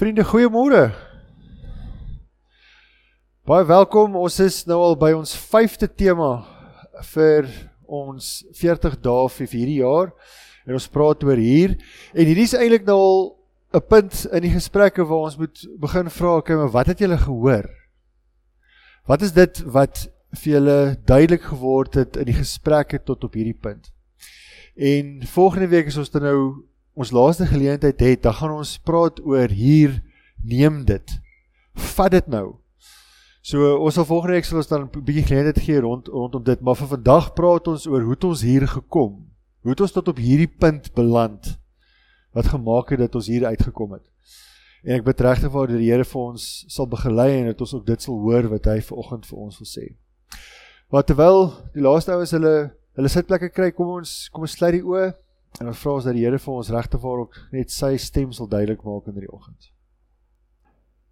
Vriende, goeiemôre. Baie welkom. Ons is nou al by ons 5de tema vir ons 40 dae vir hierdie jaar. En ons praat oor hier en hierdie is eintlik nou al 'n punt in die gesprekke waar ons moet begin vra, okay, maar wat het julle gehoor? Wat is dit wat vir julle duidelik geword het in die gesprekke tot op hierdie punt? En volgende week is ons dan nou ons laaste geleentheid het, dan gaan ons praat oor hier neem dit. Vat dit nou. So ons sal volgende week sal ons dan 'n bietjie geleentheid gee rond rondom dit, maar vir vandag praat ons oor hoe het ons hier gekom? Hoe het ons tot op hierdie punt beland? Wat gemaak het dat ons hier uitgekom het? En ek bid regtig vir die Here vir ons sal begelei en dat ons ook dit sal hoor wat hy vanoggend vir ons wil sê. Maar terwyl die laaste ouens hulle hulle sitplekke kry, kom ons kom ons sluit die oë En ons vra ons dat die Here vir ons regte waar ook net sy stem sal duidelik maak in die oggend.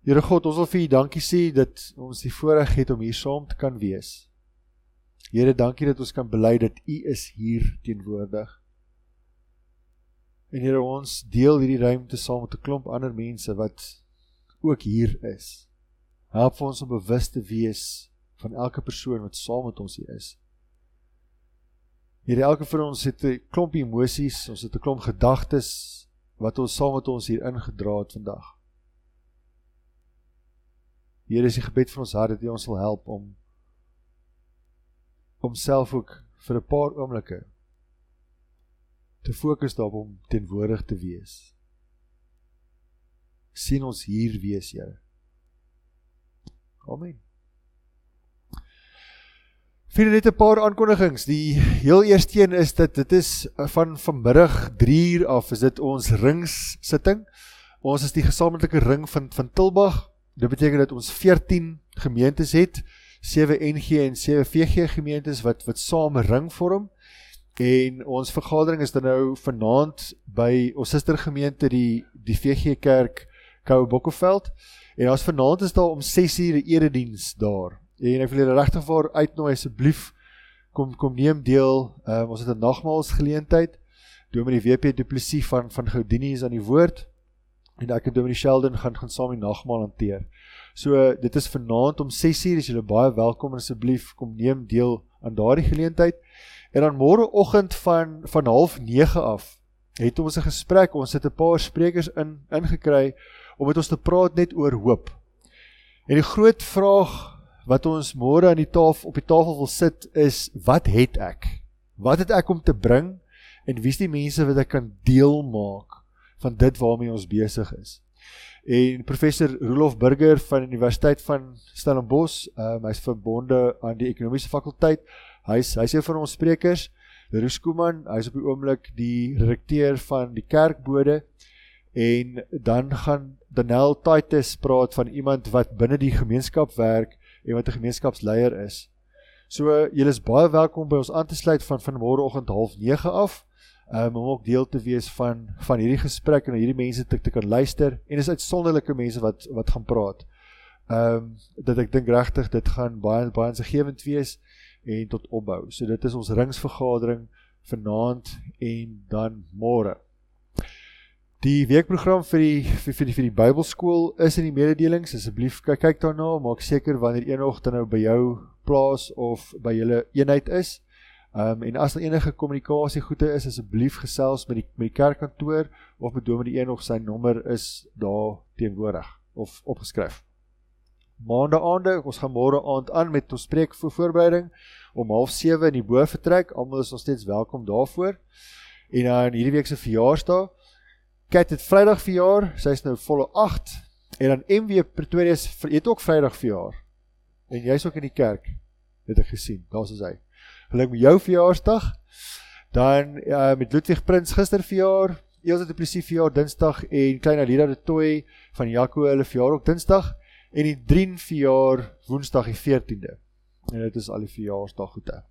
Here God, ons wil vir U dankie sê dat ons die voorreg het om hier saam te kan wees. Here, dankie dat ons kan bely dat U is hier teenwoordig. En Here, ons deel hierdie ruimte saam met 'n klomp ander mense wat ook hier is. Help ons om bewus te wees van elke persoon wat saam met ons hier is. Hier elke van ons het 'n klomp emosies, ons het 'n klomp gedagtes wat ons saam met ons hier ingedra het vandag. Hier is die gebed van ons hart dat U ons sal help om om self ook vir 'n paar oomblikke te fokus daarop om teenwoordig te wees. sien ons hier wees, Here. Amen. Vir net 'n paar aankondigings. Die heel eerste een is dat dit is van vanmiddag 3uur af is dit ons ringssitting. Ons is die gesamentlike ring van van Tilbag. Dit beteken dat ons 14 gemeentes het, 7 NG en 7 VG gemeentes wat wat saam 'n ring vorm. En ons vergadering is dan nou vanaand by ons sustergemeente die die VG Kerk Koue Bokkeveld. En ons vanaand is daar om 6uur 'n erediens daar. En ek wil julle regtig vir uitnooi asseblief kom kom neem deel. Uh, ons het 'n nagmaalsgeleentheid. Dominee WP Du Plessis van van Goudini is aan die woord en ek en Dominee Sheldon gaan gaan saam die nagmaal hanteer. So uh, dit is vanaand om 6:00 is julle baie welkom asseblief kom neem deel aan daardie geleentheid. En dan môreoggend van van 09:30 af het ons 'n gesprek. Ons het 'n paar sprekers in ingekry om met ons te praat net oor hoop. En die groot vraag wat ons môre aan die tafel op die tafel wil sit is wat het ek? Wat het ek om te bring en wie's die mense wat ek kan deel maak van dit waarmee ons besig is? En professor Rolof Burger van die Universiteit van Stellenbosch, um, hy's verbonde aan die ekonomiese fakulteit. Hy's hy's een van ons sprekers. Roos Kuman, hy's op die oomblik die redakteur van die kerkbode en dan gaan Danel Titus praat van iemand wat binne die gemeenskap werk en wat 'n gemeenskapsleier is. So julle is baie welkom by ons aan te sluit van van môreoggend 09:30 af. Um, om ook deel te wees van van hierdie gesprek en hierdie mense te, te kan luister en dis uitsonderlike mense wat wat gaan praat. Ehm um, dat ek dink regtig dit gaan baie baie insiggewend wees en tot opbou. So dit is ons ringsvergadering vanaand en dan môre. Die weekprogram vir die vir vir die, die Bybelskool is in die mededelings. Asseblief kyk kyk daarna, maak seker wanneer eendag dan nou by jou plaas of by julle eenheid is. Ehm um, en as daar enige kommunikasie goede is, asseblief gesels met die met die kerkkantoor of met Dominee Eenog sy nommer is daar teenwoordig of opgeskryf. Maandag aande, ons gaan môre aand aan met ons preek vir voorbereiding om 07:30 in die bo vertrek. Almal is nog steeds welkom daarvoor. En dan hierdie week se verjaarsdag Kat het Vrydag verjaar, sy is nou volle 8 en dan MW Pretoria het ook Vrydag verjaar. En jy's ook in die kerk. Het ek gesien. Daar's hy. Geluk met jou verjaarsdag. Dan uh, met Ludwig Prins gister verjaar, Elsje de Plessis verjaar Dinsdag en klein Alida de Toy van Jaco hulle verjaar ook Dinsdag en die Drien verjaar Woensdag die 14de. En dit is al die verjaarsdaggoede.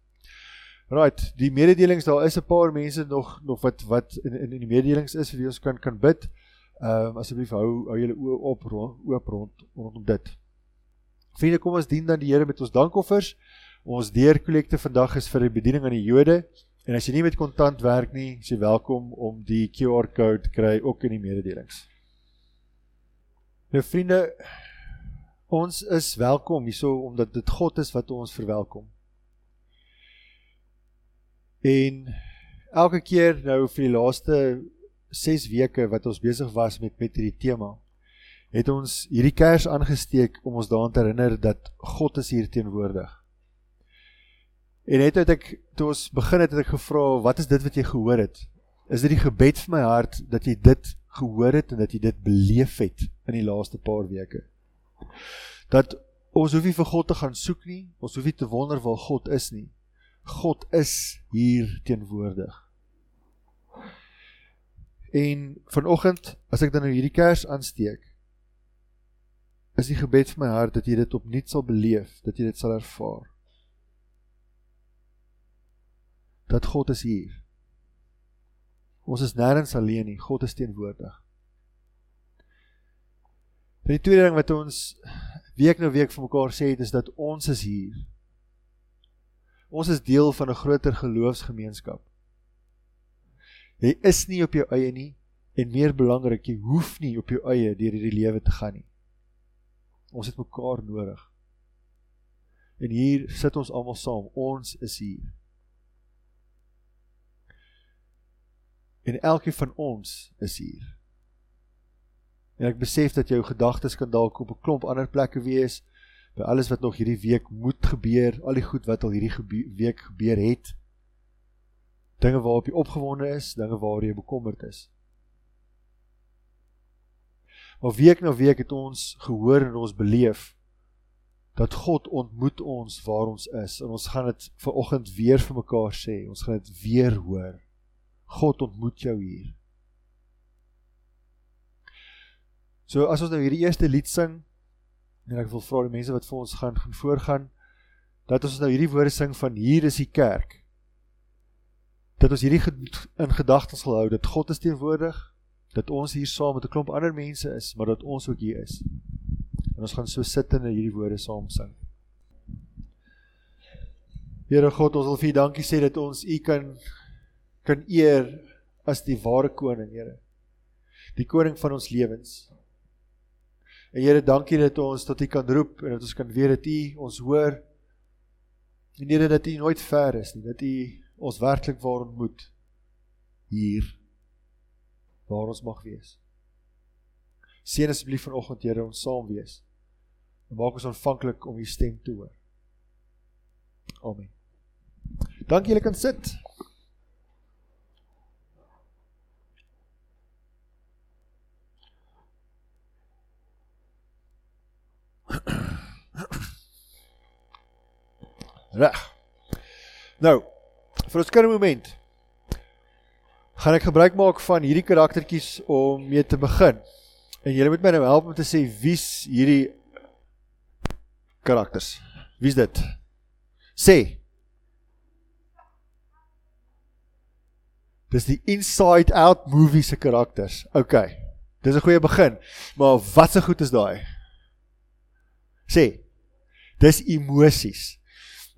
Right, die mededelings daar is 'n paar mense nog nog wat wat in in, in die mededelings is vir wie ons kan kan bid. Ehm um, asseblief hou hou julle oë op oop rond rondom dit. Vriende, kom ons dien dan die Here met ons dankoffers. Ons deurkollekte vandag is vir die bediening aan die Jode en as jy nie met kontant werk nie, is jy welkom om die QR code kry ook in die mededelings. Nou vriende, ons is welkom hierso omdat dit God is wat ons verwelkom. En elke keer nou vir die laaste 6 weke wat ons besig was met met hierdie tema, het ons hierdie kers aangesteek om ons daaraan te herinner dat God is hier teenwoordig. En net het ek toe ons begin het, het ek gevra, wat is dit wat jy gehoor het? Is dit die gebed vir my hart dat jy dit gehoor het en dat jy dit beleef het in die laaste paar weke? Dat ons hoef nie vir God te gaan soek nie, ons hoef nie te wonder waar God is nie. God is hier teenwoordig. En vanoggend, as ek dan nou hierdie kers aansteek, is die gebed vir my hart dat jy dit opnuut sal beleef, dat jy dit sal ervaar. dat God is hier. Ons is nêrens alleen nie, God is teenwoordig. En die tweede ding wat ons week na week vir mekaar sê is dat ons is hier. Ons is deel van 'n groter geloofsgemeenskap. Jy is nie op jou eie nie en meer belangrik, jy hoef nie op jou eie deur hierdie lewe te gaan nie. Ons het mekaar nodig. En hier sit ons almal saam. Ons is hier. En elkeen van ons is hier. En ek besef dat jou gedagtes kan dalk op 'n klomp ander plekke wees by alles wat nog hierdie week moet gebeur, al die goed wat al hierdie gebeur, week gebeur het. Dinge waarop jy opgewonde is, dinge waaroor jy bekommerd is. Maar week na week het ons gehoor en ons beleef dat God ontmoet ons waar ons is en ons gaan dit ver oggend weer vir mekaar sê. Ons gaan dit weer hoor. God ontmoet jou hier. So as ons nou hierdie eerste lied sing en ek wil vra die mense wat vir ons gaan gaan voorgaan dat ons nou hierdie woorde sing van hier is die kerk. Dat ons hierdie in gedagtes sal hou dat God is teenwoordig, dat ons hier saam met 'n klomp ander mense is, maar dat ons ook hier is. En ons gaan so sit en hierdie woorde saam sing. Here God, ons wil vir U dankie sê dat ons U kan kan eer as die ware koning, Here. Die koning van ons lewens. En Here, dankie dat ons tot U kan roep en dat ons kan weet dat U ons hoor. En Here dat U nooit ver is nie, dat U ons werklik waar ontmoet hier waar ons mag wees. Seën asseblief vanoggend Here ons saam wees. En maak ons ontvanklik om U stem te hoor. Amen. Dankie julle kan sit. Reg. Nou, vir ons kinderlike moment gaan ek gebruik maak van hierdie karaktertjies om mee te begin. En julle moet my nou help om te sê wie's hierdie karakters? Wie's dit? Sê. Dis die Inside Out movie se karakters. OK. Dis 'n goeie begin. Maar wat se goed is daai? Sê. Dis emosies.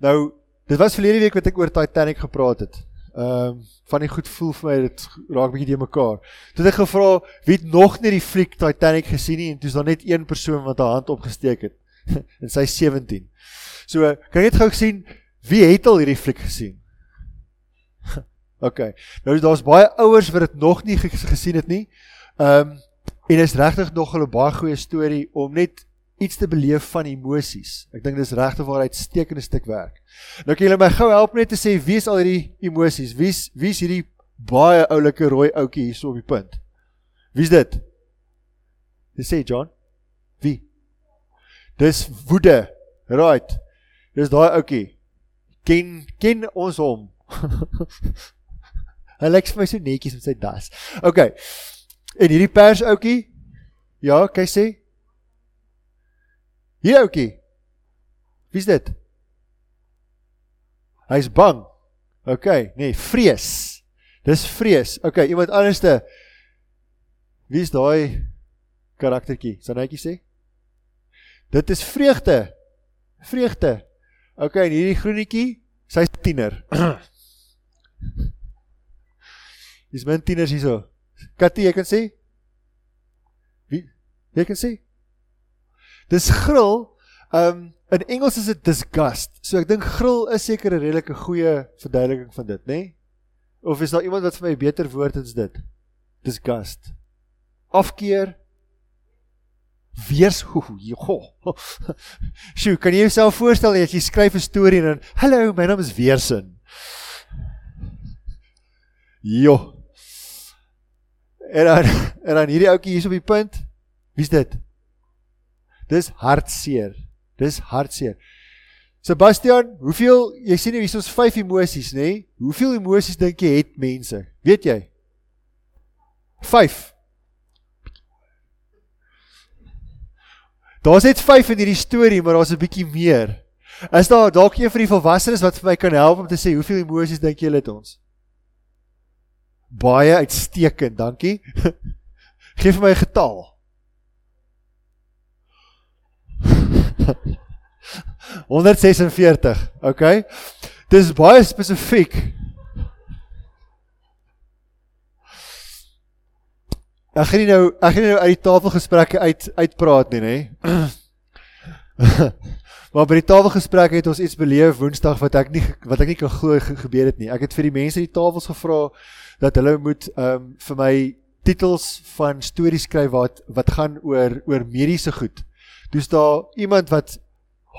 Nou, dit was verlede week wat ek oor Titanic gepraat het. Ehm um, van die goed voel vir my dit raak bietjie de mekaar. Toe ek gevra wie het nog nie die fliek Titanic gesien nie en toe's daar net een persoon wat haar hand opgesteek het. en sy 17. So, kan jy net gou sien wie het al hierdie fliek gesien? OK. Nou daar's baie ouers wat dit nog nie gesien het nie. Ehm um, en is regtig nog 'n baie goeie storie om net iets te beleef van emosies. Ek dink dis regte waar uitstekende stuk werk. Nou kan julle my gou help net te sê wie is al hierdie emosies? Wie's wie's hierdie baie oulike rooi ouetjie hier so op die punt? Wie's dit? Dis sê John. Wie? Dis woede. Right. Dis daai ouetjie. Ken ken ons hom. hy lyk my so netjies met sy das. OK. En hierdie pers ouetjie? Ja, kyk sê Hier ouetjie. Wie's dit? Hy's bang. OK, nee, vrees. Dis vrees. OK, iemand anderste. Wie's daai karaktertjie? Sanetjie sê. Dit is vreugde. Vreugde. OK, en hierdie groenetjie, sy's tiener. Dis men tieners hierso. Katie, jy kan sê? Wie? Jy kan sê? Dis gril. Um in Engels is dit disgust. So ek dink gril is seker 'n redelike goeie verduideliking van dit, né? Nee? Of is daar iemand wat vir my 'n beter woord as dit? Disgust. Afkeer. Weers ho. Sjoe, kan jy jouself voorstel as jy skryf 'n storie en dan, "Hallo, my naam is Weersin." Jo. En dan en dan hierdie ouetjie hier op die punt. Wie's dit? Dis hartseer. Dis hartseer. Sebastian, hoeveel jy sien hier is ons 5 emosies, nê? Nee? Hoeveel emosies dink jy het mense? Weet jy? 5. Daar's net 5 in hierdie storie, maar daar's 'n bietjie meer. Is daar dalk een van die volwassenes wat vir my kan help om te sê hoeveel emosies dink julle het ons? Baie uitstekend, dankie. Geef vir my 'n getal. 146. Okay. Dis baie spesifiek. Ek gaan nie nou ek gaan nie nou uit die tafelgesprekke uit uitpraat nie, nê. maar by die tafelgesprek het ons iets beleef Woensdag wat ek nie wat ek nie kan glo gebeur het nie. Ek het vir die mense die tafels gevra dat hulle moet ehm um, vir my titels van stories skryf wat wat gaan oor oor mediese goed. Dis daar iemand wat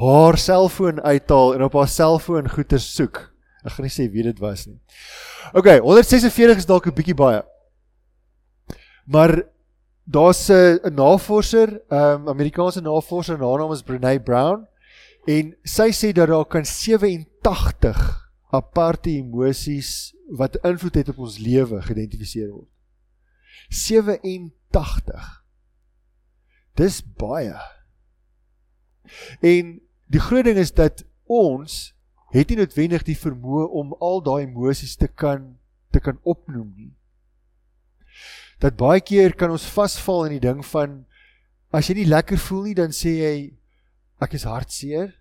haar selfoon uithaal en op haar selfoon goeder soek. Ek gaan nie sê wie dit was nie. OK, 146 is dalk 'n bietjie baie. Maar daar's 'n navorser, 'n um, Amerikaanse navorser, haar naam is Brené Brown en sy sê dat daar kan 87 aparte emosies wat invloed het op ons lewe geïdentifiseer word. 87. Dis baie. En die groot ding is dat ons het nie noodwendig die vermoë om al daai emosies te kan te kan opnoem nie. Dat baie keer kan ons vasval in die ding van as jy nie lekker voel nie dan sê jy ek is hartseer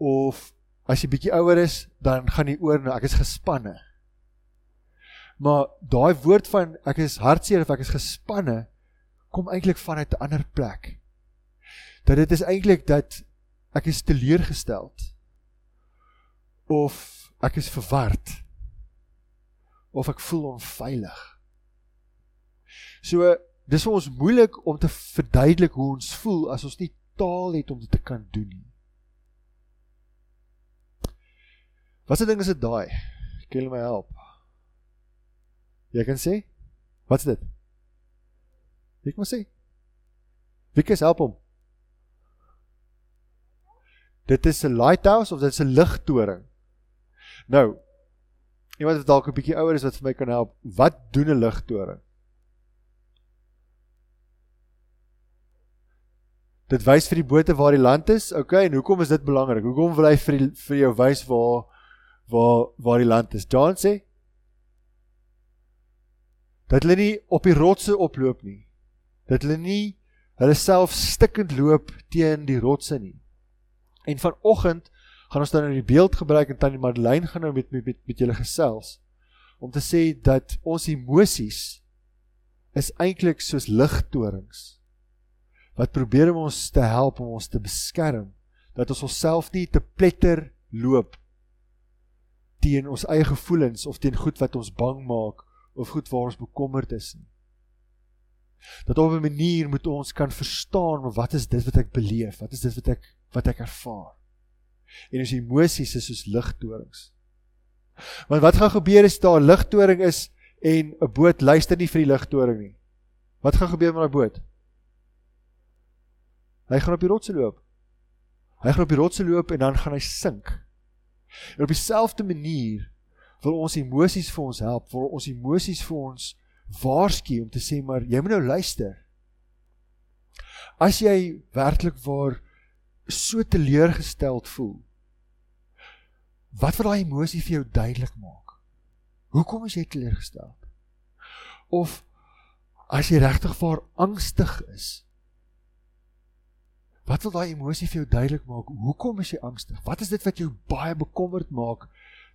of as jy bietjie ouer is dan gaan jy oor na ek is gespanne. Maar daai woord van ek is hartseer of ek is gespanne kom eintlik vanuit 'n ander plek dat dit is eintlik dat ek is teleurgesteld of ek is verward of ek voel onveilig. So dis vir ons moeilik om te verduidelik hoe ons voel as ons nie taal het om dit te kan doen nie. Wat se ding is dit daai? Kan jy my help? Jy kan sê? Wat's dit? Ek moet sê. Wie kan help hom? Dit is 'n lighthouse of dit is 'n ligtoring. Nou, iemand wat dalk 'n bietjie ouer is wat vir my kan help, wat doen 'n ligtoring? Dit wys vir die bote waar die land is. Okay, en hoekom is dit belangrik? Hoekom wil hy vir die, vir jou wys waar waar waar die land is? John sê dat hulle nie op die rotse oploop nie. Dat hulle nie hulle self stikkend loop teen die rotse nie. En vanoggend gaan ons dan nou die beeld gebruik en tannie Madeleine gaan nou met met met, met julle gesels om te sê dat ons emosies is eintlik soos ligtorings wat probeer om ons te help om ons te beskerm dat ons onsself nie te pletter loop teen ons eie gevoelens of teen goed wat ons bang maak of goed waar ons bekommerd is nie. Dat op 'n manier moet ons kan verstaan wat is dit wat ek beleef? Wat is dit wat ek wat ek ervaar. En ons emosies is soos ligtorings. Want wat gaan gebeur as daar 'n ligtoring is en 'n boot luister nie vir die ligtoring nie? Wat gaan gebeur met daai boot? Hy gaan op die rotse loop. Hy gaan op die rotse loop en dan gaan hy sink. En op dieselfde manier wil ons emosies vir ons help, wil ons emosies vir ons waarsku om te sê maar jy moet nou luister. As jy werklik waar so teleurgesteld voel. Wat wil daai emosie vir jou duidelik maak? Hoekom is jy teleurgesteld? Of as jy regtig vir angstig is, wat wil daai emosie vir jou duidelik maak? Hoekom is jy angstig? Wat is dit wat jou baie bekommerd maak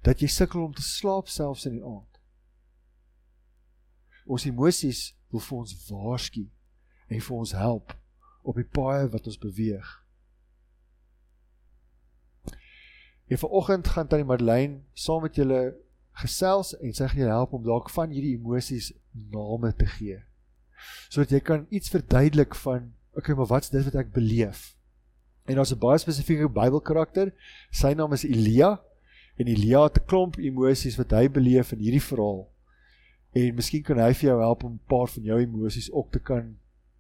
dat jy sukkel om te slaap selfs in die aand? Ons emosies wil vir ons waarsku en vir ons help op die paai wat ons beweeg. En vanoggend gaan Tannie Madeleine saam met julle gesels en sy gaan julle help om dalk van hierdie emosies name te gee. Sodat jy kan iets verduidelik van, okay, maar wat's dit wat ek beleef? En daar's 'n baie spesifieke Bybelkarakter. Sy naam is Elia en Elia het 'n klomp emosies wat hy beleef in hierdie verhaal. En miskien kan hy vir jou help om 'n paar van jou emosies ook te kan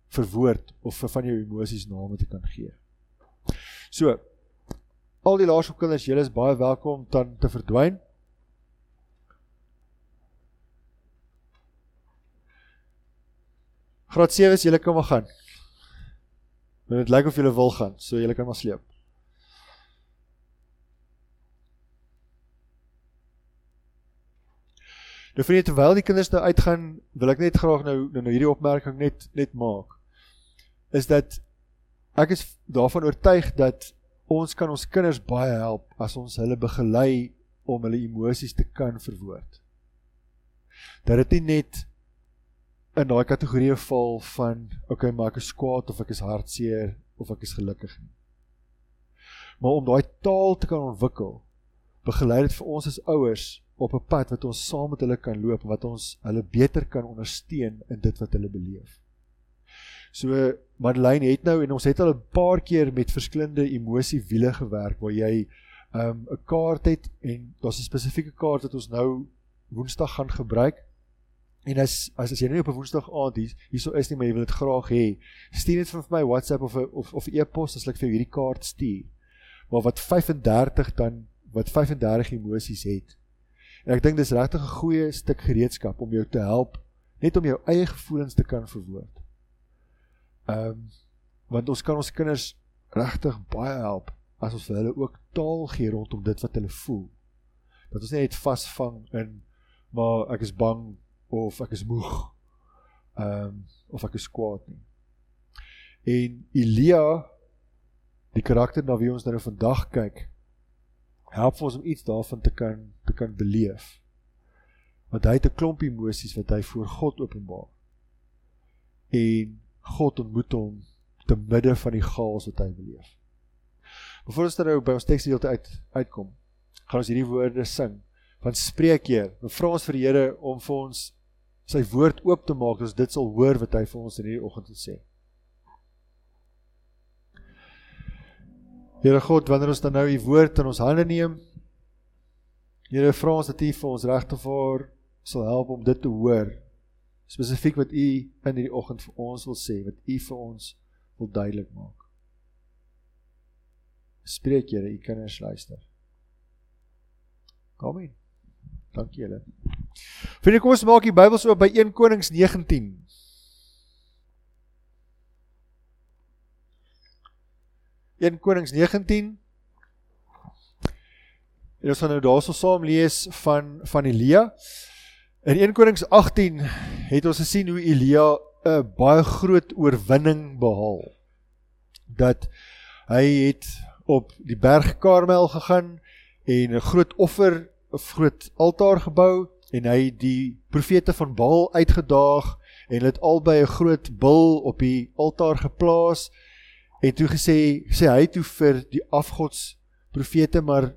verwoord of vir van jou emosies name te kan gee. So, al die laerskoolkinders, julle is baie welkom dan te verdwyn. Graad 7 is julle kan maar gaan. Maar dit lyk of julle wil gaan, so julle kan maar sleep. Nou vir net terwyl die kinders nou uitgaan, wil ek net graag nou nou, nou hierdie opmerking net net maak. Is dat ek is daarvan oortuig dat ons kan ons kinders baie help as ons hulle begelei om hulle emosies te kan verwoord. Dat dit nie net in daai kategorie val van okay, maar ek is kwaad of ek is hartseer of ek is gelukkig nie. Maar om daai taal te kan ontwikkel, begelei dit vir ons as ouers op 'n pad wat ons saam met hulle kan loop wat ons hulle beter kan ondersteun in dit wat hulle beleef. So Madeleine het nou en ons het al 'n paar keer met verskillende emosiewiele gewerk waar jy ehm, 'n um, kaart het en daar's 'n spesifieke kaart wat ons nou Woensdag gaan gebruik En as as as jy nie op 'n Woensdag aand hier hierso is nie, maar jy wil dit graag hê, stuur dit vir my WhatsApp of of of e-pos as ek vir jou hierdie kaart stuur. Maar wat 35 dan wat 35 emosies het. En ek dink dis regtig 'n goeie stuk gereedskap om jou te help net om jou eie gevoelens te kan verwoord. Ehm um, want ons kan ons kinders regtig baie help as ons vir hulle ook taal gee rondom dit wat hulle voel. Dat ons net vasvang in maar ek is bang of ek is moeg. Ehm um, of ek is kwaad nie. En Elia die karakter na wie ons nou vandag kyk help ons om iets daarvan te kan te kan beleef. Want hy het 'n klomp emosies wat hy voor God openbaar. En God ontmoet hom te midde van die chaos wat hy beleef. Voordat ons nou by ons teksgedeelte uit uitkom, gaan ons hierdie woorde sing van Spreekheer. Ons vra ons vir die Here om vir ons sy woord oop te maak, ons dit sal hoor wat hy vir ons in hierdie oggend wil sê. Here God, wanneer ons dan nou u woord in ons hande neem, Here vra ons dat u vir ons voor sal help om dit te hoor. Spesifiek wat u in hierdie oggend vir ons wil sê, wat u vir ons wil duidelik maak. Spreek Here, u kinders luister. Amen. Dankie julle. Vriende, kom ons maak die Bybels oop by 1 Konings 19. In Konings 19 En ons gaan nou daarso saam lees van van Elia. In 1 Konings 18 het ons gesien hoe Elia 'n baie groot oorwinning behaal. Dat hy het op die berg Karmel gegaan en 'n groot offer 'n groot altaar gebou en hy die profete van Baal uitgedaag en hulle het albei 'n groot bil op die altaar geplaas en toe gesê sê hy toe vir die afgods profete maar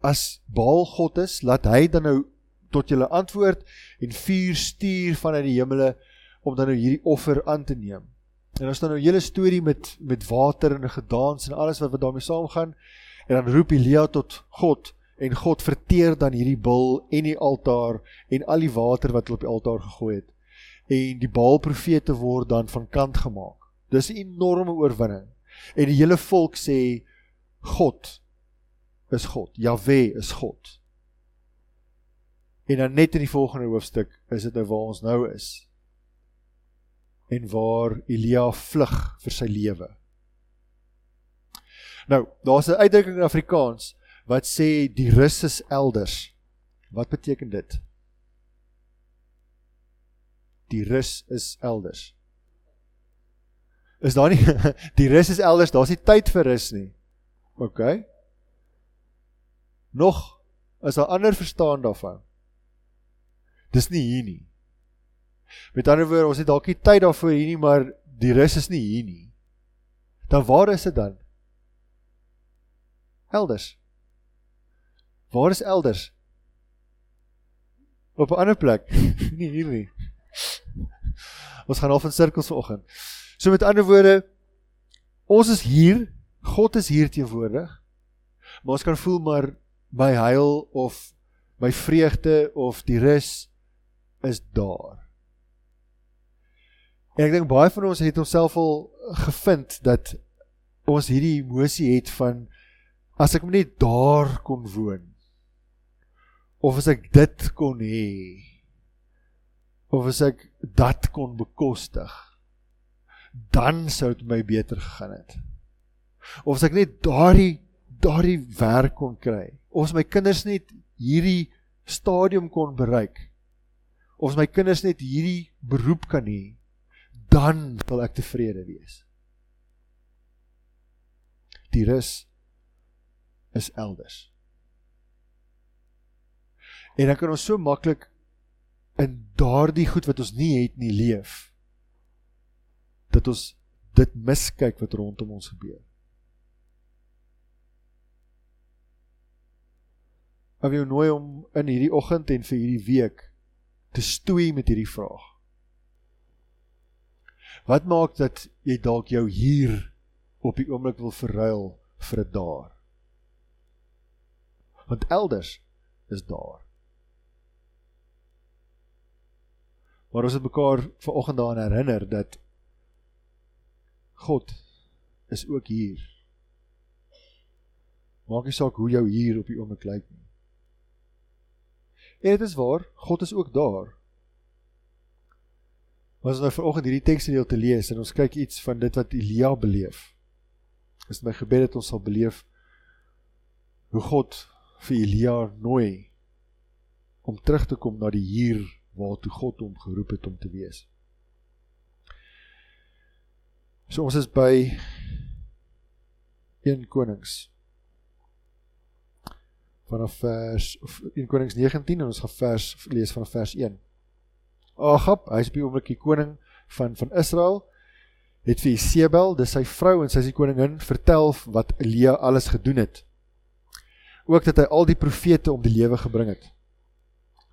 as Baal God is laat hy dan nou tot julle antwoord en vuur stuur vanuit die hemele om dan nou hierdie offer aan te neem. En ons dan nou 'n hele storie met met water en gedans en alles wat wat daarmee saamgaan en dan roep Elia tot God en God verteer dan hierdie bil en die altaar en al die water wat hulle op die altaar gegooi het. En die Baal profete word dan van kant gemaak. Dis 'n enorme oorwinning. En die hele volk sê God is God. Jahwe is God. En dan net in die volgende hoofstuk is dit nou waar ons nou is. En waar Elia vlug vir sy lewe. Nou, daar's 'n uitdrukking in Afrikaans wat sê die rus is elders. Wat beteken dit? Die rus is elders. Is daar nie die rus is elders, daar's nie tyd vir rus nie. OK. Nog is daar ander verstaan daarvan. Dis nie hier nie. Met ander woorde, ons het dalk nie tyd daarvoor hier nie, maar die rus is nie hier nie. Dan waar is dit dan? Elders. Waar is elders? Op 'n ander plek. nie hier nie. Ons gaan al van sirkels vanoggend. So met ander woorde, ons is hier, God is hier teenwoordig. Maar ons kan voel maar my heil of my vreugde of die rus is daar. En ek dink baie van ons het onsself al gevind dat ons hierdie emosie het van as ek net daar kon woon of as ek dit kon hê of as ek dat kon bekostig dan sou dit my beter gegaan het of as ek net daardie daardie werk kon kry of as my kinders net hierdie stadium kon bereik of my kinders net hierdie beroep kan hê dan sal ek tevrede wees die rus is elders. En dan kan ons so maklik in daardie goed wat ons nie het nie leef dat ons dit miskyk wat rondom ons gebeur. Ek wil jou nooi om in hierdie oggend en vir hierdie week te stoei met hierdie vraag. Wat maak dat jy dalk jou hier op die oomblik wil verruil vir 'n daar? Want elders is daar. Maar ons het mekaar vanoggend daaraan herinner dat God is ook hier. Maak nie saak hoe jou hier op die oomblik lyk nie. En dit is waar, God is ook daar. Ons nou vanoggend hierdie teksdeel lees en ons kyk iets van dit wat Elia beleef is my gebed dat ons sal beleef hoe God vir Elia nooi om terug te kom na die hier waartoe God hom geroep het om te wees. So ons is by 1 Konings vanaf vers of 1 Konings 19 en ons gaan vers lees vanaf vers 1. Agab, hy is by oomblik die koning van van Israel het vir Isebel, dis sy vrou en sy is die koningin, vertel wat Elia alles gedoen het. Ook dat hy al die profete om die lewe gebring het.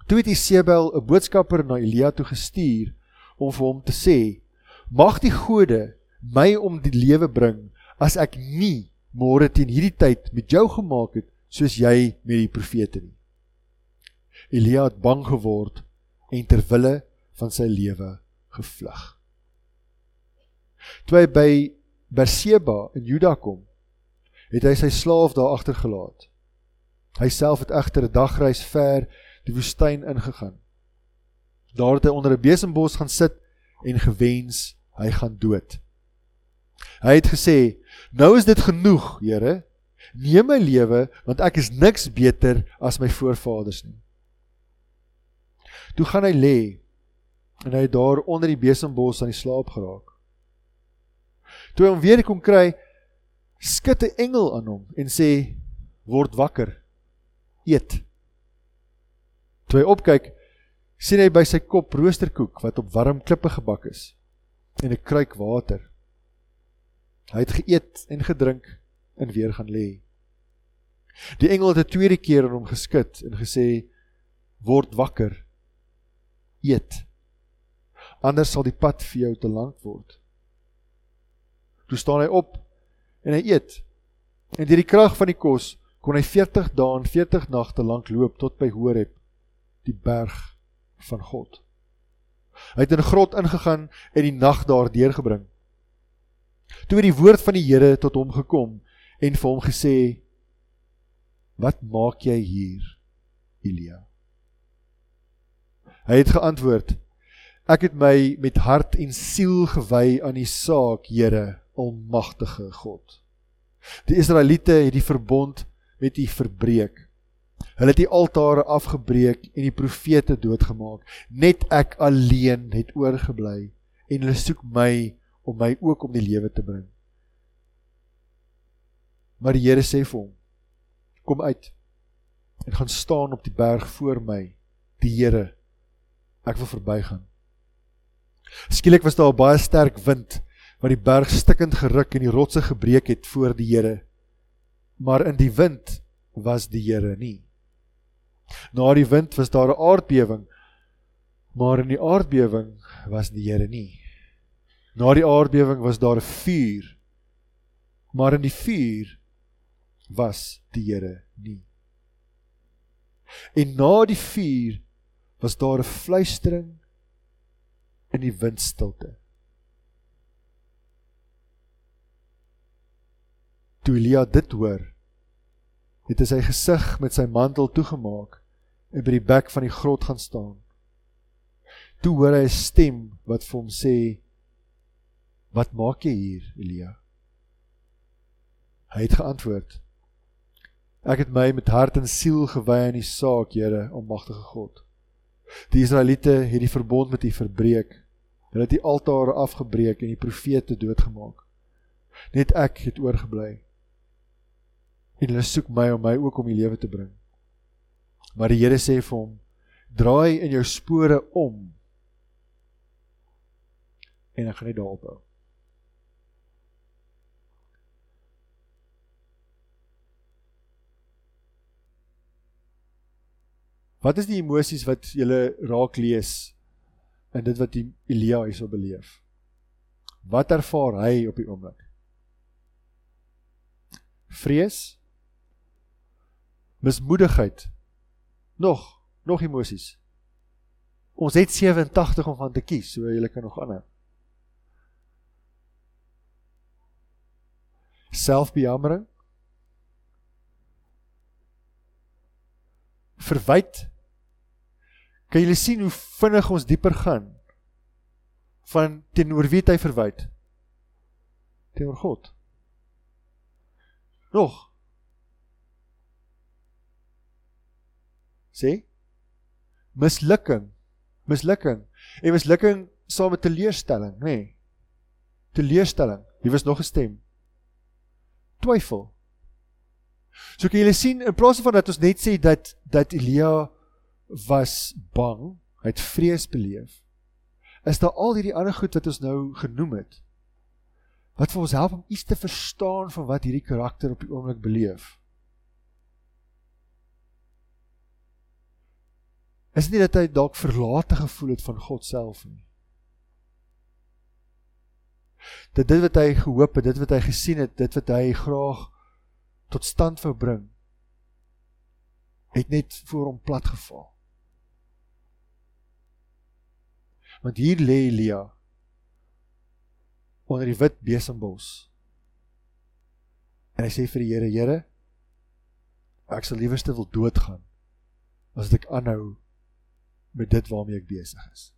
Toe het Isebel 'n boodskapper na Elia toe gestuur om vir hom te sê: "Mag die gode my om die lewe bring as ek nie môre teen hierdie tyd met jou gemaak het soos jy met die profete nie." Elia het bang geword en ter wille van sy lewe gevlug. Toe hy by Berseba in Juda kom, het hy sy slaaf daar agtergelaat. Hy self het egter 'n dagreis ver die woestyn ingegaan. Daar het hy onder 'n besembos gaan sit en gewens hy gaan dood. Hy het gesê: "Nou is dit genoeg, Here. Neem my lewe, want ek is niks beter as my voorvaders nie." Toe gaan hy lê en hy het daar onder die besembos aan die slaap geraak. Toe hy hom weer kom kry, skud 'n engel aan hom en sê: "Word wakker. Eet." Toe hy opkyk, sien hy by sy kop roosterkoek wat op warm klippe gebak is en 'n kruik water. Hy het geëet en gedrink en weer gaan lê. Die engel het 'n tweede keer aan hom geskud en gesê: "Word wakker. Eet. Anders sal die pad vir jou te lank word." Toe staan hy op en hy eet. En deur die krag van die kos kon hy 40 dae en 40 nagte lank loop tot by Horeb, die berg van God. Hy het in 'n grot ingegaan en die nag daar deurgebring. Toe het die woord van die Here tot hom gekom en vir hom gesê: "Wat maak jy hier, Elia?" Hy het geantwoord: "Ek het my met hart en siel gewy aan die saak, Here." almagtige God. Die Israeliete het die verbond met U verbreek. Hulle het die altare afgebreek en die profete doodgemaak. Net ek alleen het oorgebly en hulle soek my om my ook om die lewe te bring. Maar die Here sê vir hom: Kom uit en gaan staan op die berg voor my, die Here. Ek wil verbygaan. Skielik was daar 'n baie sterk wind wat die berg stikkend geruk en die rotse gebreek het voor die Here. Maar in die wind was die Here nie. Na die wind was daar 'n aardbewing, maar in die aardbewing was die Here nie. Na die aardbewing was daar 'n vuur, maar in die vuur was die Here nie. En na die vuur was daar 'n fluistering in die windstilte. Toe Elia dit hoor, het hy sy gesig met sy mantel toegemaak en by die bek van die grot gaan staan. Toe hoor hy 'n stem wat vir hom sê: "Wat maak jy hier, Elia?" Hy het geantwoord: "Ek het my met hart en siel gewy aan die saak, Here, almagtige God. Die Israeliete het die verbond met U verbreek. Hulle het die altare afgebreek en die profete doodgemaak. Net ek het oorgebly." en hulle soek my om my ook om die lewe te bring. Maar die Here sê vir hom: "Draai in jou spore om." En ek gaan net daarop hou. Wat is die emosies wat jy raak lees in dit wat Elia hierso beleef? Wat ervaar hy op die oomblik? Vrees? mismoedigheid nog nog emosies ons het 87 om van te kies so jy kan nog aanhou selfbejammering verwyd? Kan julle sien hoe vinnig ons dieper gaan van teenoor wie hy verwyd? Teenoor God. Nog. Sê? Mislukking. Mislukking. En mislukking saam met teleurstelling nê. Nee. teleurstelling. Hier was nog 'n stem. Twyfel so kan julle sien in plaas van dat ons net sê dat dat Elia was bang hy het vrees beleef is daar al hierdie ander goed wat ons nou genoem het wat vir ons help om iets te verstaan van wat hierdie karakter op die oomblik beleef is nie dat hy dalk verlate gevoel het van God self nie. Dat dit wat hy gehoop het, dit wat hy gesien het, dit wat hy graag tot stand wou bring, het net voor hom plat geval. Want hier lê Elia onder die wit besembos. En hy sê vir die Here, Here, ek sal liewerste wil doodgaan as ek aanhou met dit waarmee ek besig is.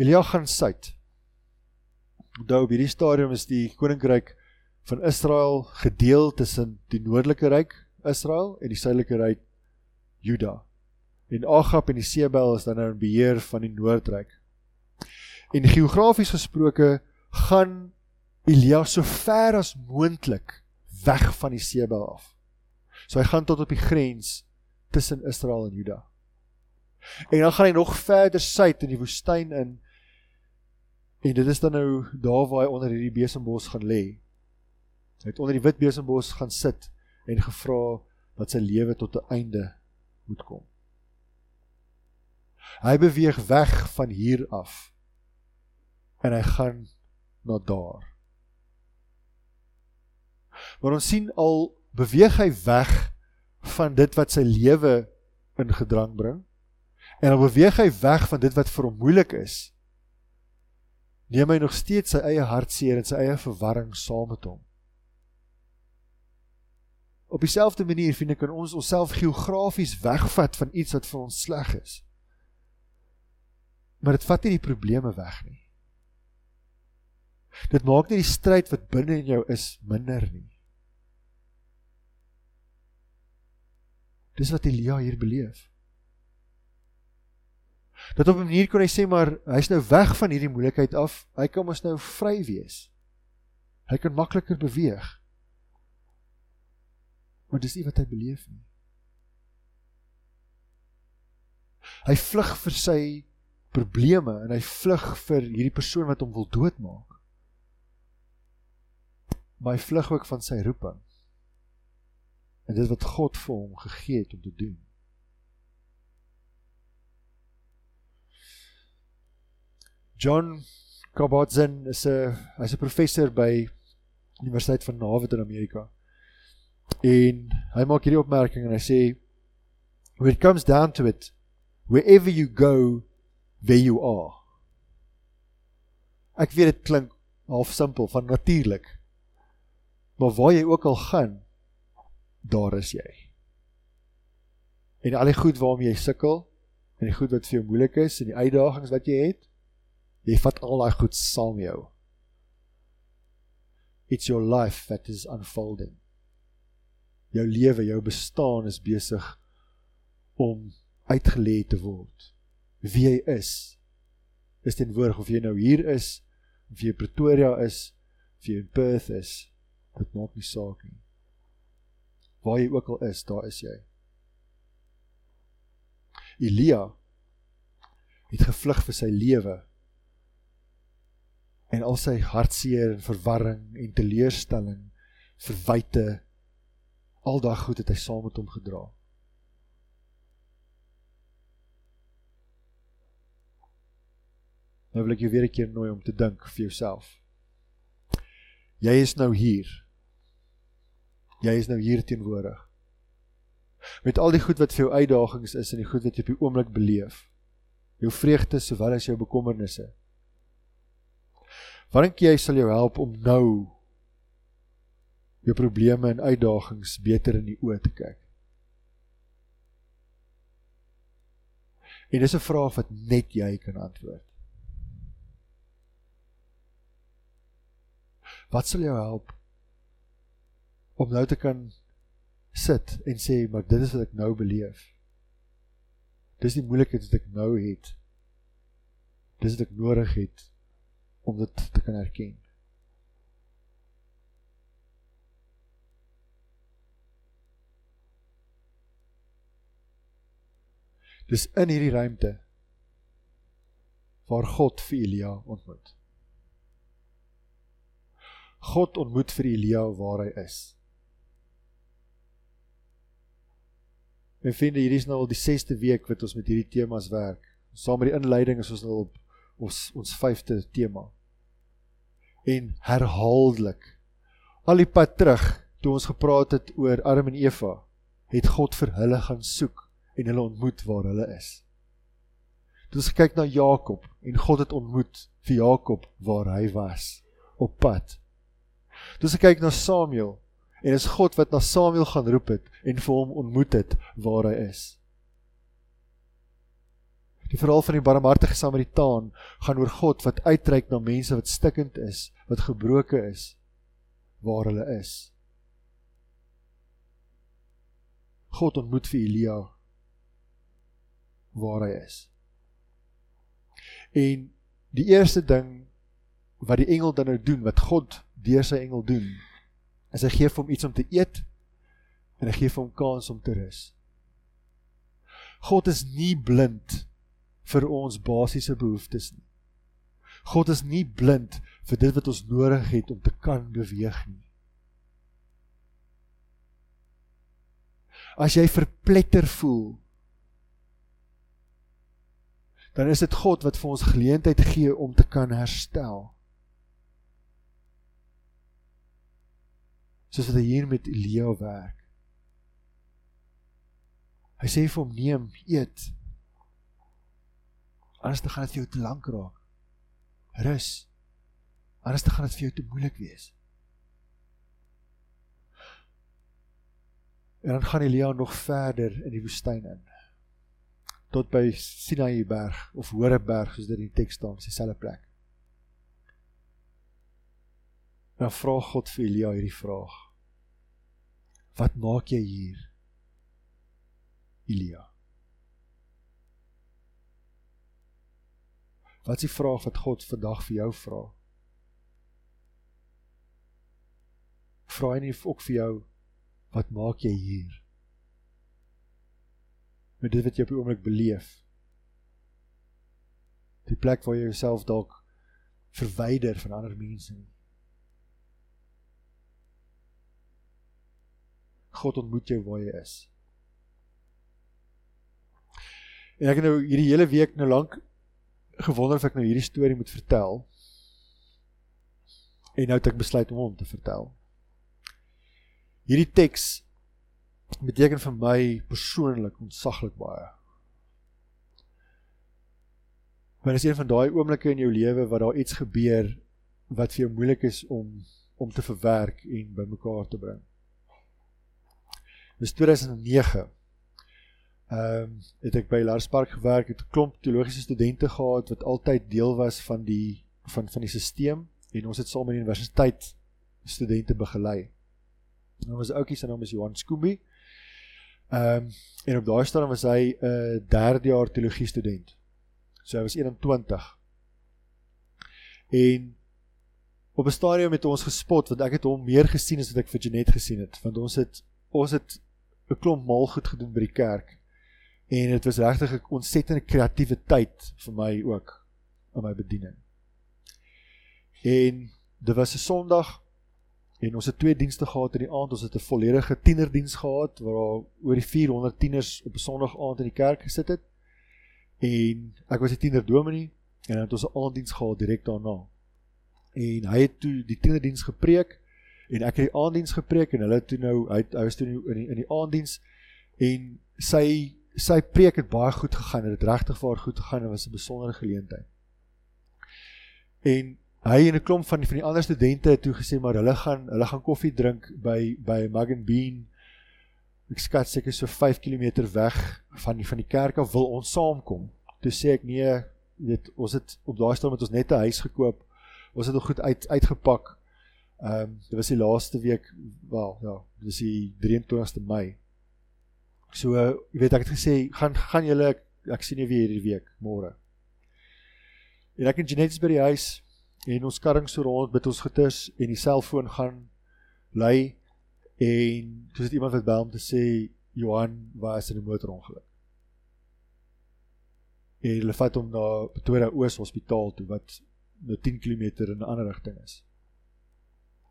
Elia gaan suid. Onthou op hierdie stadium is die koninkryk van Israel gedeel tussen die noordelike ryk Israel en die suidelike ryk Juda. En Agab en die Sebel is dan nou in beheer van die noordryk. En geografies gesproke gaan Elia so ver as moontlik weg van die Sebel af. So hy gaan tot op die grens tussen Israel en Juda. En dan gaan hy nog verder suid in die woestyn in. En dit is dan nou daar waar hy onder hierdie besembos gaan lê. Hy het onder die wit besembos gaan sit en gevra dat sy lewe tot 'n einde moet kom. Hy beweeg weg van hier af. En hy gaan na daar. Maar ons sien al beweeg hy weg van dit wat sy lewe in gedrang bring en dan beweeg hy weg van dit wat vir hom moeilik is neem hy nog steeds sy eie hartseer en sy eie verwarring saam met hom. Op dieselfde manier vind ek kan ons onsself geografies wegvat van iets wat vir ons sleg is. Maar dit vat nie die probleme weg nie. Dit maak nie die stryd wat binne in jou is minder nie. Dis wat Elia hier beleef. Dat op 'n manier kon hy sê maar hy's nou weg van hierdie moeilikheid af. Hy kan mos nou vry wees. Hy kan makliker beweeg. Maar dis nie wat hy beleef nie. Hy vlug vir sy probleme en hy vlug vir hierdie persoon wat hom wil doodmaak. Maar hy vlug ook van sy roeping. En dit wat God vir hom gegee het om te doen. John Kabat-Zinn is 'n hy's 'n professor by Universiteit van Harvard in Amerika. En hy maak hierdie opmerking en hy sê when it comes down to it wherever you go there you are. Ek weet dit klink half simpel van natuurlik. Maar waar jy ook al gaan, daar is jy. En al die goed waarmee jy sukkel en die goed wat vir jou moeilik is en die uitdagings wat jy het, jy vat al daai goed saam met jou. It's your life that is unfolding. Jou lewe, jou bestaan is besig om uitgelê te word. Wie jy is is teenwoordig of jy nou hier is, of jy in Pretoria is, of jy in Perth is, dit maak nie saak nie. Waar jy ook al is, daar is jy. Elia het gevlug vir sy lewe en al sy hartseer en verwarring en teleurstelling, verwyte, al daai goed het hy saam met hom gedra. Nou wil ek jou weer 'n keer nooi om te dink vir jouself. Jy is nou hier. Jy is nou hier teenwoordig. Met al die goed wat vir jou uitdagings is en die goed wat jy op die oomblik beleef. Jou vreugdes sowel as jou bekommernisse. Wat dink jy sal jou help om nou jou probleme en uitdagings beter in die oë te kyk? En dis 'n vraag wat net jy kan antwoord. Wat sal jou help om nou te kan sit en sê maar dit is wat ek nou beleef. Dis die moeilikheid wat ek nou het. Dis wat ek nodig het om dit te kan erken. Dis in hierdie ruimte waar God vir Elia ontmoet. God ontmoet vir Elia waar hy is. En vind hierdie is nou al die 6ste week wat ons met hierdie temas werk. Saam met die inleiding is ons nou op ons ons 5de tema. En herhaaldelik al die pad terug toe ons gepraat het oor Adam en Eva, het God vir hulle gaan soek en hulle ontmoet waar hulle is. Toe ons kyk na Jakob en God het ontmoet vir Jakob waar hy was op pad Toe ek kyk na Samuel en is God wat na Samuel gaan roep het en vir hom ontmoet het waar hy is. Die verhaal van die barmhartige Samaritaan gaan oor God wat uitreik na mense wat stikkend is, wat gebroken is waar hulle is. God ontmoet vir Elia waar hy is. En die eerste ding wat die engel dan nou doen, wat God deur sy engel doen, is hy gee vir hom iets om te eet en hy gee vir hom kans om te rus. God is nie blind vir ons basiese behoeftes nie. God is nie blind vir dit wat ons nodig het om te kan beweeg nie. As jy verpletter voel, dan is dit God wat vir ons geleentheid gee om te kan herstel. soos wat hy hier met Elia werk. Hy sê vir hom neem, eet. Anders dan gaan dit vir jou te lank raak. Rus. Anders dan gaan dit vir jou te moeilik wees. En dan gaan Elia nog verder in die woestyn in. Tot by Sinai berg of Horeberg soos dit in die teks staan, dieselfde plek. Dan vra God vir Elia hierdie vraag. Wat maak jy hier? Elia. Wat is die vraag wat God vandag vir jou vra? Vra hy nie ook vir jou wat maak jy hier? Met dit wat jy op die oomblik beleef. Die plek waar jy jouself dalk verwyder van ander mense nie. God ontmoet jou waar jy is. En ek het nou hierdie hele week nou lank gewonder of ek nou hierdie storie moet vertel. En nou het ek besluit om hom te vertel. Hierdie teks beteken vir my persoonlik ontsaglik baie. Dit is een van daai oomblikke in jou lewe waar daar iets gebeur wat vir jou moeilik is om om te verwerk en bymekaar te bring. Dis 2009. Ehm um, het ek by Larspark gewerk, het 'n klomp teologiese studente gehad wat altyd deel was van die van van die stelsel en ons het saam met die universiteit studente begelei. Nou was ouetjie se naam is Johan Skoombie. Ehm um, en op daai stadium was hy 'n uh, derde jaar teologie student. So hy was 21. En op 'n stadium het ons gespot want ek het hom meer gesien as wat ek vir Janet gesien het want ons het ons het 'n klomp mal goed gedoen by die kerk. En dit was regtig 'n ontsettende kreatiewe tyd vir my ook in my bediening. En dit was 'n Sondag en ons het twee dienste gehad in die aand. Ons het 'n volledige tienerdiens gehad waar oor die 400 tieners op 'n Sondag aand in die kerk gesit het. En ek was die tiener dominee en dan het ons 'n aanddiens gehad direk daarna. En hy het toe die tienerdiens gepreek en ek het die aanddiens gepreek en hulle toe nou hy, hy was toe in die, in die aanddiens en sy sy preek het baie goed gegaan het regtig vir goed gegaan en was 'n besondere geleentheid. En hy en 'n klomp van die van die ander studente het toe gesê maar hulle gaan hulle gaan koffie drink by by Mug and Bean. Ek skat seker so 5 km weg van die van die kerk af wil ons saamkom. Toe sê ek nee weet ons het op daai stadium het ons net 'n huis gekoop. Ons het nog goed uit uitgepak. Ehm um, dit was die laaste week, wel ja, dit was die 23ste Mei. So jy weet ek het gesê gaan gaan julle ek, ek sien julle weer hierdie week môre. En ek en Janet by die huis en ons karring so rond met ons getus en die selfoon gaan lui en dis dit iemand wat bel om te sê Johan was in 'n motorongeluk. En hulle vat hom na Pretoria Oos Hospitaal toe wat nou 10 km in 'n ander rigting is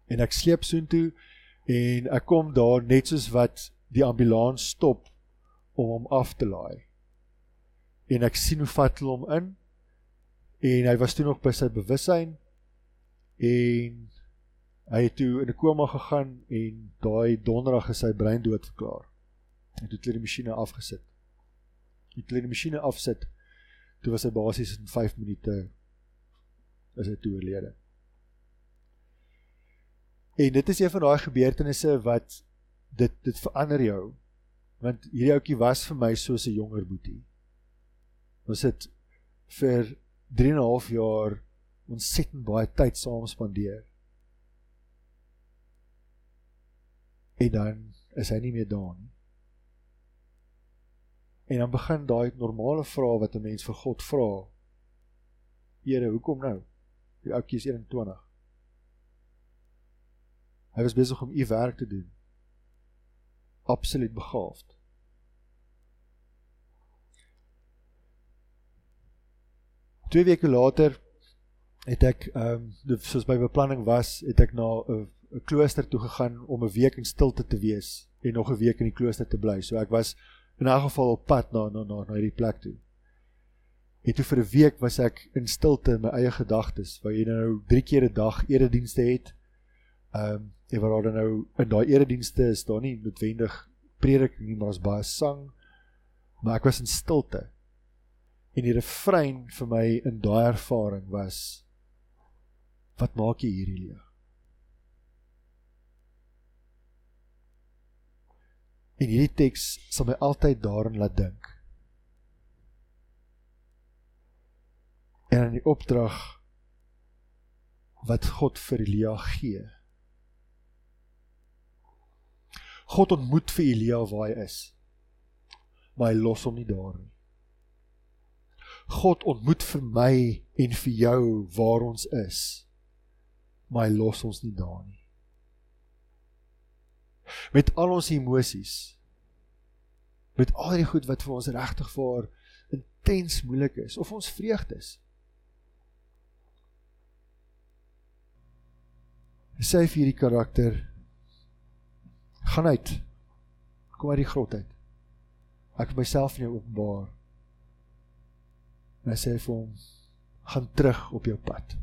en ek sleep soontoe en ek kom daar net soos wat die ambulans stop om hom af te laai. En ek sien hoe vat hulle hom in en hy was toe nog by sy bewussyn en hy het toe in 'n koma gegaan en daai donderdag is sy brein dood verklaar. En toe het hulle die masjiene afgesit. Die kleine masjiene afsit. Toe was hy basies in 5 minute is hy toe oorlede. En dit is een van daai gebeurtenisse wat dit dit verander jou. Want hierdie ouetjie was vir my soos 'n jonger boetie. Ons het vir 3 en 'n half jaar ontsettend baie tyd saam spandeer. En dan is hy nie meer daar nie. En dan begin daai normale vrae wat 'n mens vir God vra. Here, hoekom nou? Die ouetjie is 21. Hy was besig om u werk te doen. Absoluut begaafd. Twee weke later het ek ehm um, soos my beplanning was, het ek na 'n 'n klooster toe gegaan om 'n week in stilte te wees en nog 'n week in die klooster te bly. So ek was in 'n geval op pad na na na na hierdie plek toe. En toe vir 'n week was ek in stilte in my eie gedagtes, waar jy nou 3 keer 'n dag eredienste het. Ehm um, en waar daar nou in daai eredienste is daar nie noodwendig prediking nie, maar ons baie sang. Maar ek was in stilte. En die refrein vir my in daai ervaring was wat maak jy hier Elia? En hierdie teks sal my altyd daarin laat dink. En in die opdrag wat God vir Elia gee. God ontmoet vir Elia waar hy is. Maar hy los hom nie daar nie. God ontmoet vir my en vir jou waar ons is. Maar hy los ons nie daar nie. Met al ons emosies, met al die goed wat vir ons regtig vir intens moeilik is of ons vreugdes. Sê vir hierdie karakter gaan uit. Kom uit die grot uit. Ek het myself in jou openbaar. En hy sê vir hom gaan terug op jou pad.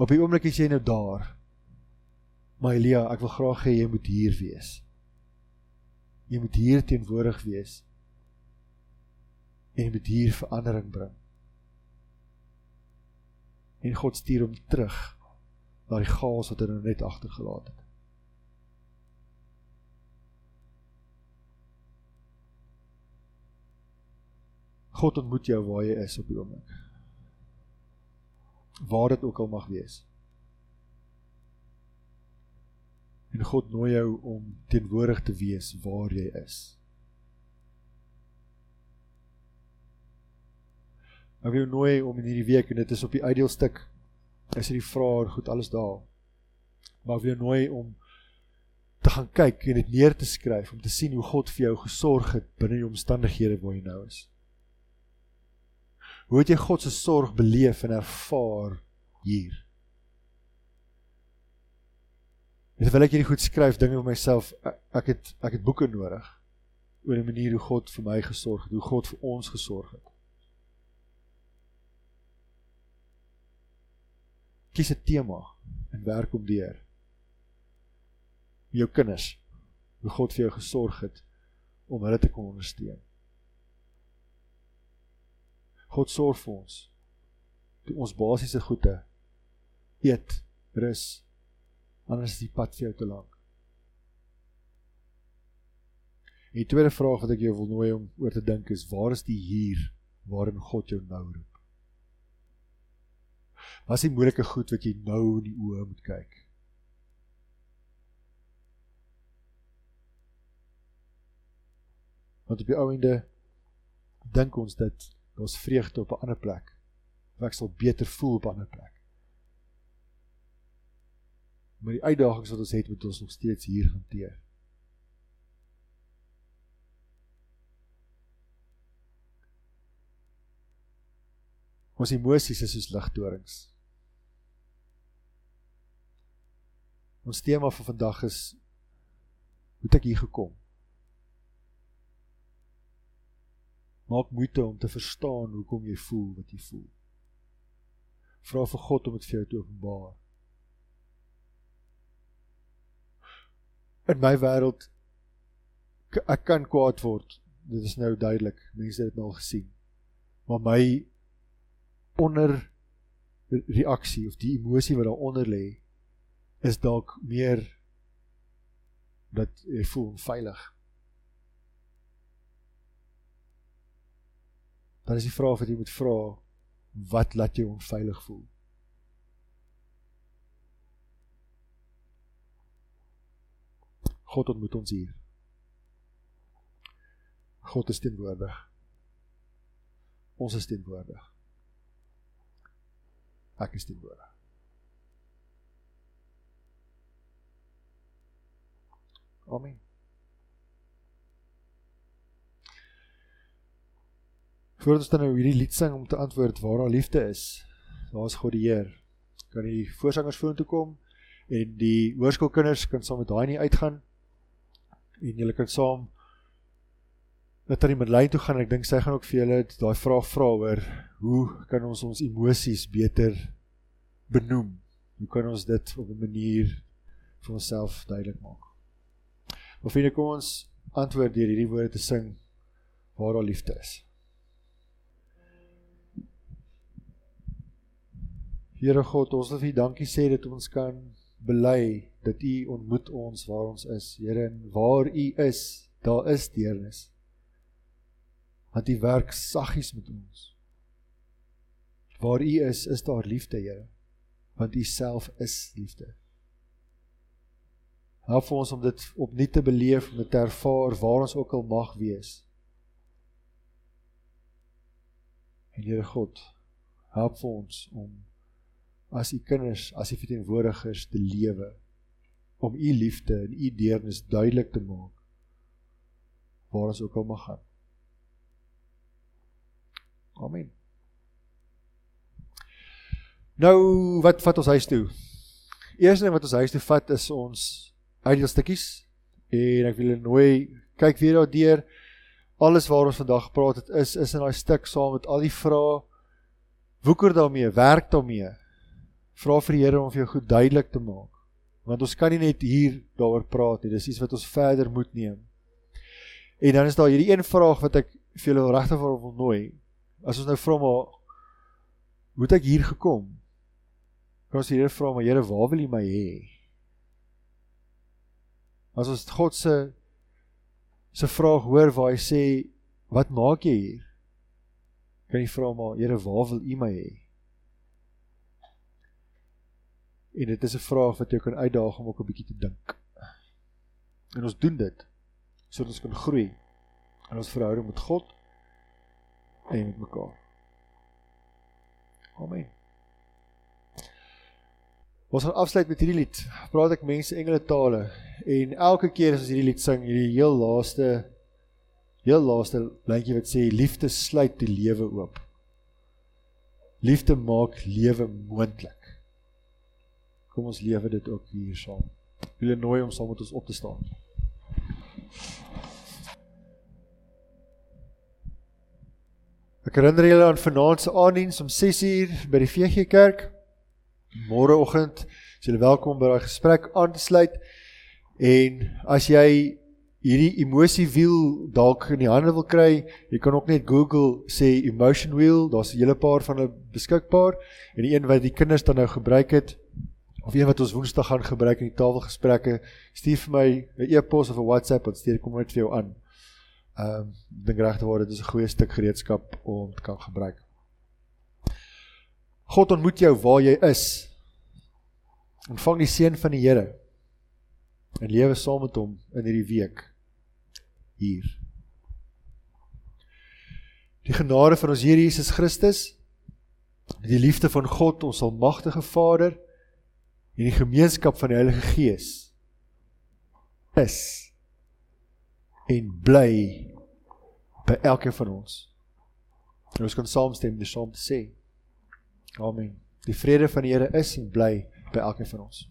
Op die oomblik is jy nou daar. Maar Elia, ek wil graag hê jy moet hier wees. Jy moet hier teenwoordig wees. En jy moet hier verandering bring. En God stuur hom terug die chaos wat hy nou net agtergelaat het. God ontmoet jou waar jy is op die oomblik. Waar dit ook al mag wees. En God nooi jou om teenwoordig te wees waar jy is. Ek wil jou nooi om in hierdie week en dit is op die uitdeelstuk is dit die vraag goed alles daar. Maar ek wil jou nooi om te gaan kyk en dit neer te skryf om te sien hoe God vir jou gesorg het binne die omstandighede waar jy nou is. Hoe het jy God se sorg beleef en ervaar hier? En terwyl ek hierdie goed skryf, dink ek vir myself, ek het ek het boeke nodig oor die manier hoe God vir my gesorg het, hoe God vir ons gesorg het. Kies 'n tema en werk om deur. Jou kinders, hoe God vir jou gesorg het om hulle te kon ondersteun. God sorg vir ons. Toe ons basiese goede eet, rus, anders is die pad vir jou te lank. En die tweede vraag wat ek jou wil nooi om oor te dink is, waar is die hier waarin God jou nou roep? Wat is die moeilike goed wat jy nou in die oë moet kyk? Want op die ou einde dink ons dat ons vreugde op 'n ander plek. Of ek sal beter voel op 'n ander plek. Maar die uitdagings wat ons het, moet ons nog steeds hier hanteer. Ons emosies is soos ligtorings. Ons tema vir vandag is hoe het ek hier gekom? Maak moeite om te verstaan hoekom jy voel wat jy voel. Vra vir God om dit vir jou te openbaar. In my wêreld ek kan kwaad word. Dit is nou duidelik. Mense het dit nou al gesien. Maar my onder reaksie of die emosie wat daaronder lê is dalk meer dat jy voel onveilig. dan is die vraag wat jy moet vra wat laat jou onveilig voel? God ontmoet ons hier. God is teenwoordig. Ons is teenwoordig ek is teenwoordig Amen Voordat ons dan nou hierdie lied sing om te antwoord waar daar liefde is, daar is God die Heer. Kan die voorsangers vorentoe kom en die hoërskoolkinders kan saam met daai nie uitgaan en julle kan saam net aan die midlyn toe gaan. Ek dink sy gaan ook vir julle daai vraag vra oor hoe kan ons ons emosies beter benoem? Hoe kan ons dit op 'n manier vir onsself duidelik maak? Vind ek kom ons antwoord deur hierdie woorde te sing waar daar liefde is. Here God, ons wil vir U dankie sê dat ons kan bely dat U ontmoet ons waar ons is. Here, en waar U is, daar is deernis. Want U werk saggies met ons. Waar U is, is daar liefde, Here. Want U self is liefde. Help ons om dit opnuut te beleef, om dit te ervaar waar ons ook al mag wees. En Here God, help vir ons om as u kinders, as u verteenwoordigers te lewe om u liefde en u deernis duidelik te maak waar ons ook al mag gaan. Amen. Nou wat vat ons huis toe? Eerste ding wat ons huis toe vat is ons uitdeelstukkies en ek wil nooi kyk weer daar deur alles waar ons vandag gepraat het is is in daai stuk saam met al die vrae woeker daarmee, werk daarmee. Vra vir die Here om vir jou goed duidelik te maak. Want ons kan nie net hier daaroor praat nie. Dis iets wat ons verder moet neem. En dan is daar hierdie een vraag wat ek vir julle regtig wil nooi. As ons nou vra maar hoe het ek hier gekom? Kan ons die Here vra maar Here, waar wil U my hê? As ons God se se vraag hoor waar hy sê, wat maak jy hier? Kan jy vra maar Here, waar wil U my hê? En dit is 'n vraag wat jou kan uitdaag om ook 'n bietjie te dink. En ons doen dit sodat ons kan groei in ons verhouding met God en met mekaar. Amen. Ons gaan afsluit met hierdie lied. Praat ek mense engele tale en elke keer as ons hierdie lied sing, hierdie heel laaste heel laaste lyntjie wat sê liefde sluit die lewe oop. Liefde maak lewe moontlik. Kom ons lewe dit ook hier saam. Wil nooi om saam met ons op te staan. Ek herinner julle aan vanaand se aanddiens om 6uur by die VG Kerk. Môreoggend is julle welkom by daai gesprek aan te sluit. En as jy hierdie emosie wiel dalk in die hande wil kry, jy kan ook net Google sê emotion wheel, daar's 'n hele paar van hulle beskikbaar en die een wat die kinders dan nou gebruik het of een wat ons Woensdag gaan gebruik in die tafelgesprekke, stuur vir my 'n e-pos of 'n WhatsApp en stuur kom net vir jou aan. Ehm um, dink regte waar dit is 'n goeie stuk gereedskap om te kan gebruik. God ontmoet jou waar jy is. Ontvang die seën van die Here. En lewe saam met hom in hierdie week hier. Die genade van ons Here Jesus Christus, die liefde van God, ons almagtige Vader en die gemeenskap van die Heilige Gees is en bly by elkeen van ons. En ons kan saamstem dit saam te sê. Amen. Die vrede van die Here is en bly by elkeen van ons.